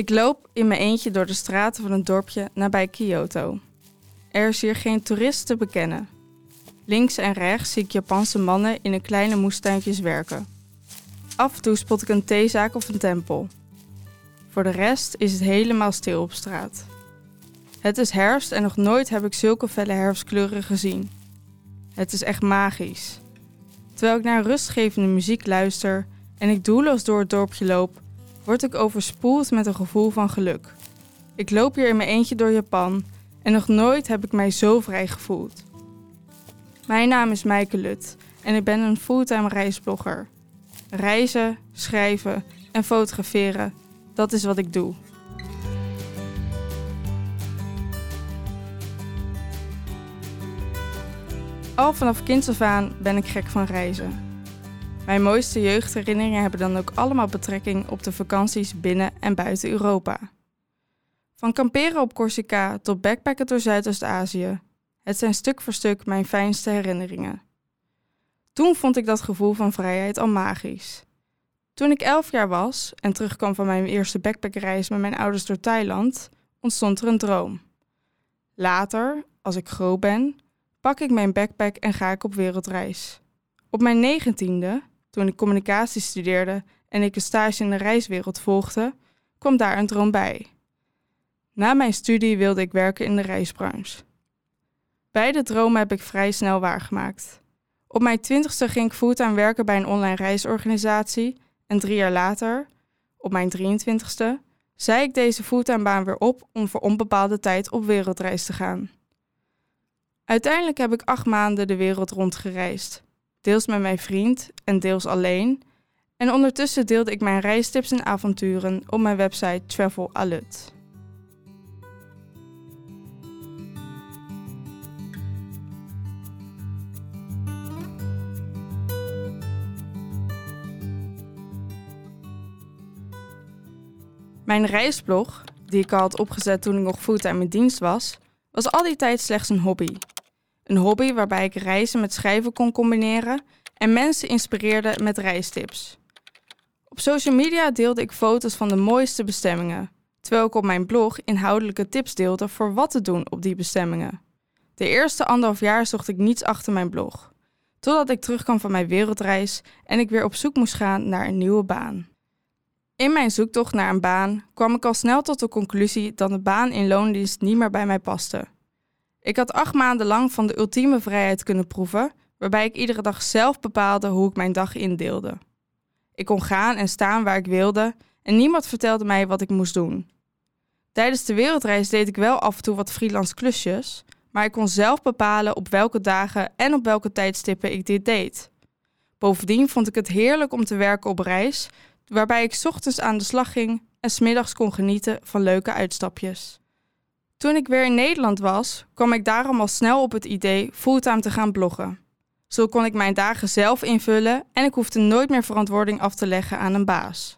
Ik loop in mijn eentje door de straten van een dorpje nabij Kyoto. Er is hier geen toerist te bekennen. Links en rechts zie ik Japanse mannen in een kleine moestuintjes werken. Af en toe spot ik een theezaak of een tempel. Voor de rest is het helemaal stil op straat. Het is herfst en nog nooit heb ik zulke felle herfstkleuren gezien. Het is echt magisch. Terwijl ik naar rustgevende muziek luister en ik doelloos door het dorpje loop, word ik overspoeld met een gevoel van geluk. Ik loop hier in mijn eentje door Japan en nog nooit heb ik mij zo vrij gevoeld. Mijn naam is Maaike Lut en ik ben een fulltime reisblogger. Reizen, schrijven en fotograferen, dat is wat ik doe. Al vanaf kinds af aan ben ik gek van reizen. Mijn mooiste jeugdherinneringen hebben dan ook allemaal betrekking op de vakanties binnen en buiten Europa. Van kamperen op Corsica tot backpacken door Zuidoost-Azië. Het zijn stuk voor stuk mijn fijnste herinneringen. Toen vond ik dat gevoel van vrijheid al magisch. Toen ik elf jaar was en terugkwam van mijn eerste backpackreis met mijn ouders door Thailand, ontstond er een droom. Later, als ik groot ben, pak ik mijn backpack en ga ik op wereldreis. Op mijn negentiende, toen ik communicatie studeerde en ik een stage in de reiswereld volgde, kwam daar een droom bij. Na mijn studie wilde ik werken in de reisbranche. Beide dromen heb ik vrij snel waargemaakt. Op mijn twintigste ging ik fulltime werken bij een online reisorganisatie en drie jaar later, op mijn 23ste, zei ik deze fulltime baan weer op om voor onbepaalde tijd op wereldreis te gaan. Uiteindelijk heb ik acht maanden de wereld rondgereisd, deels met mijn vriend en deels alleen. En ondertussen deelde ik mijn reistips en avonturen op mijn website Travel Alert. Mijn reisblog, die ik al had opgezet toen ik nog fulltime in dienst was, was al die tijd slechts een hobby. Een hobby waarbij ik reizen met schrijven kon combineren en mensen inspireerde met reistips. Op social media deelde ik foto's van de mooiste bestemmingen, terwijl ik op mijn blog inhoudelijke tips deelde voor wat te doen op die bestemmingen. De eerste anderhalf jaar zocht ik niets achter mijn blog, totdat ik terugkwam van mijn wereldreis en ik weer op zoek moest gaan naar een nieuwe baan. In mijn zoektocht naar een baan kwam ik al snel tot de conclusie dat een baan in loondienst niet meer bij mij paste. Ik had acht maanden lang van de ultieme vrijheid kunnen proeven, waarbij ik iedere dag zelf bepaalde hoe ik mijn dag indeelde. Ik kon gaan en staan waar ik wilde en niemand vertelde mij wat ik moest doen. Tijdens de wereldreis deed ik wel af en toe wat freelance klusjes, maar ik kon zelf bepalen op welke dagen en op welke tijdstippen ik dit deed. Bovendien vond ik het heerlijk om te werken op reis, waarbij ik ochtends aan de slag ging en smiddags kon genieten van leuke uitstapjes. Toen ik weer in Nederland was, kwam ik daarom al snel op het idee fulltime te gaan bloggen. Zo kon ik mijn dagen zelf invullen en ik hoefde nooit meer verantwoording af te leggen aan een baas.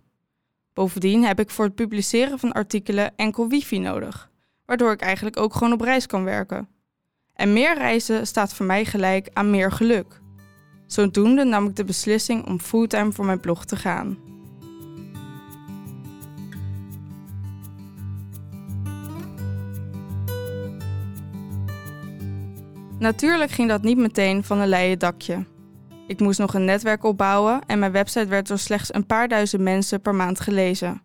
Bovendien heb ik voor het publiceren van artikelen enkel wifi nodig, waardoor ik eigenlijk ook gewoon op reis kan werken. En meer reizen staat voor mij gelijk aan meer geluk. Zodoende nam ik de beslissing om fulltime voor mijn blog te gaan. Natuurlijk ging dat niet meteen van een leien dakje. Ik moest nog een netwerk opbouwen en mijn website werd door slechts een paar duizend mensen per maand gelezen.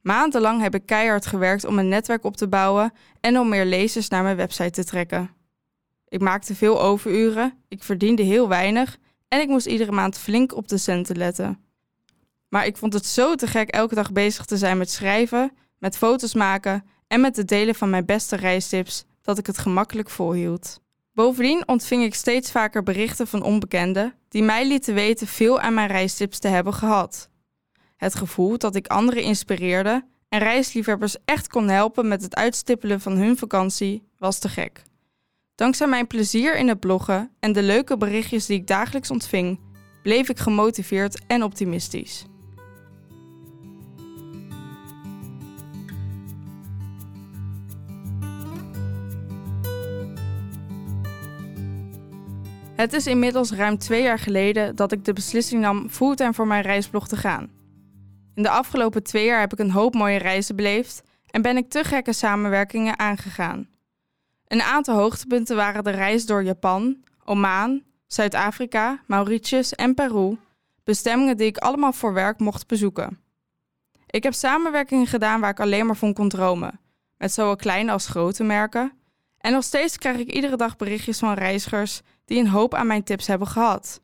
Maandenlang heb ik keihard gewerkt om een netwerk op te bouwen en om meer lezers naar mijn website te trekken. Ik maakte veel overuren, ik verdiende heel weinig en ik moest iedere maand flink op de centen letten. Maar ik vond het zo te gek elke dag bezig te zijn met schrijven, met foto's maken en met het delen van mijn beste reistips dat ik het gemakkelijk volhield. Bovendien ontving ik steeds vaker berichten van onbekenden die mij lieten weten veel aan mijn reistips te hebben gehad. Het gevoel dat ik anderen inspireerde en reisliefhebbers echt kon helpen met het uitstippelen van hun vakantie was te gek. Dankzij mijn plezier in het bloggen en de leuke berichtjes die ik dagelijks ontving, bleef ik gemotiveerd en optimistisch. Het is inmiddels ruim twee jaar geleden dat ik de beslissing nam fulltime voor mijn reisblog te gaan. In de afgelopen twee jaar heb ik een hoop mooie reizen beleefd en ben ik te gekke samenwerkingen aangegaan. Een aantal hoogtepunten waren de reis door Japan, Oman, Zuid-Afrika, Mauritius en Peru, bestemmingen die ik allemaal voor werk mocht bezoeken. Ik heb samenwerkingen gedaan waar ik alleen maar van kon dromen, met zowel kleine als grote merken. En nog steeds krijg ik iedere dag berichtjes van reizigers die een hoop aan mijn tips hebben gehad.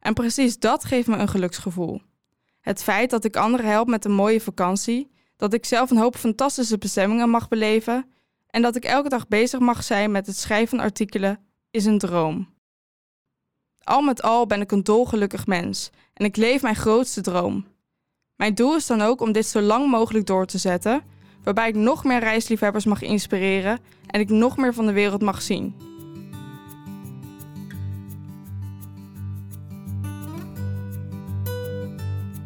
En precies dat geeft me een geluksgevoel. Het feit dat ik anderen help met een mooie vakantie, dat ik zelf een hoop fantastische bestemmingen mag beleven en dat ik elke dag bezig mag zijn met het schrijven van artikelen, is een droom. Al met al ben ik een dolgelukkig mens en ik leef mijn grootste droom. Mijn doel is dan ook om dit zo lang mogelijk door te zetten, waarbij ik nog meer reisliefhebbers mag inspireren en ik nog meer van de wereld mag zien.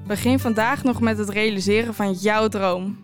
Begin vandaag nog met het realiseren van jouw droom.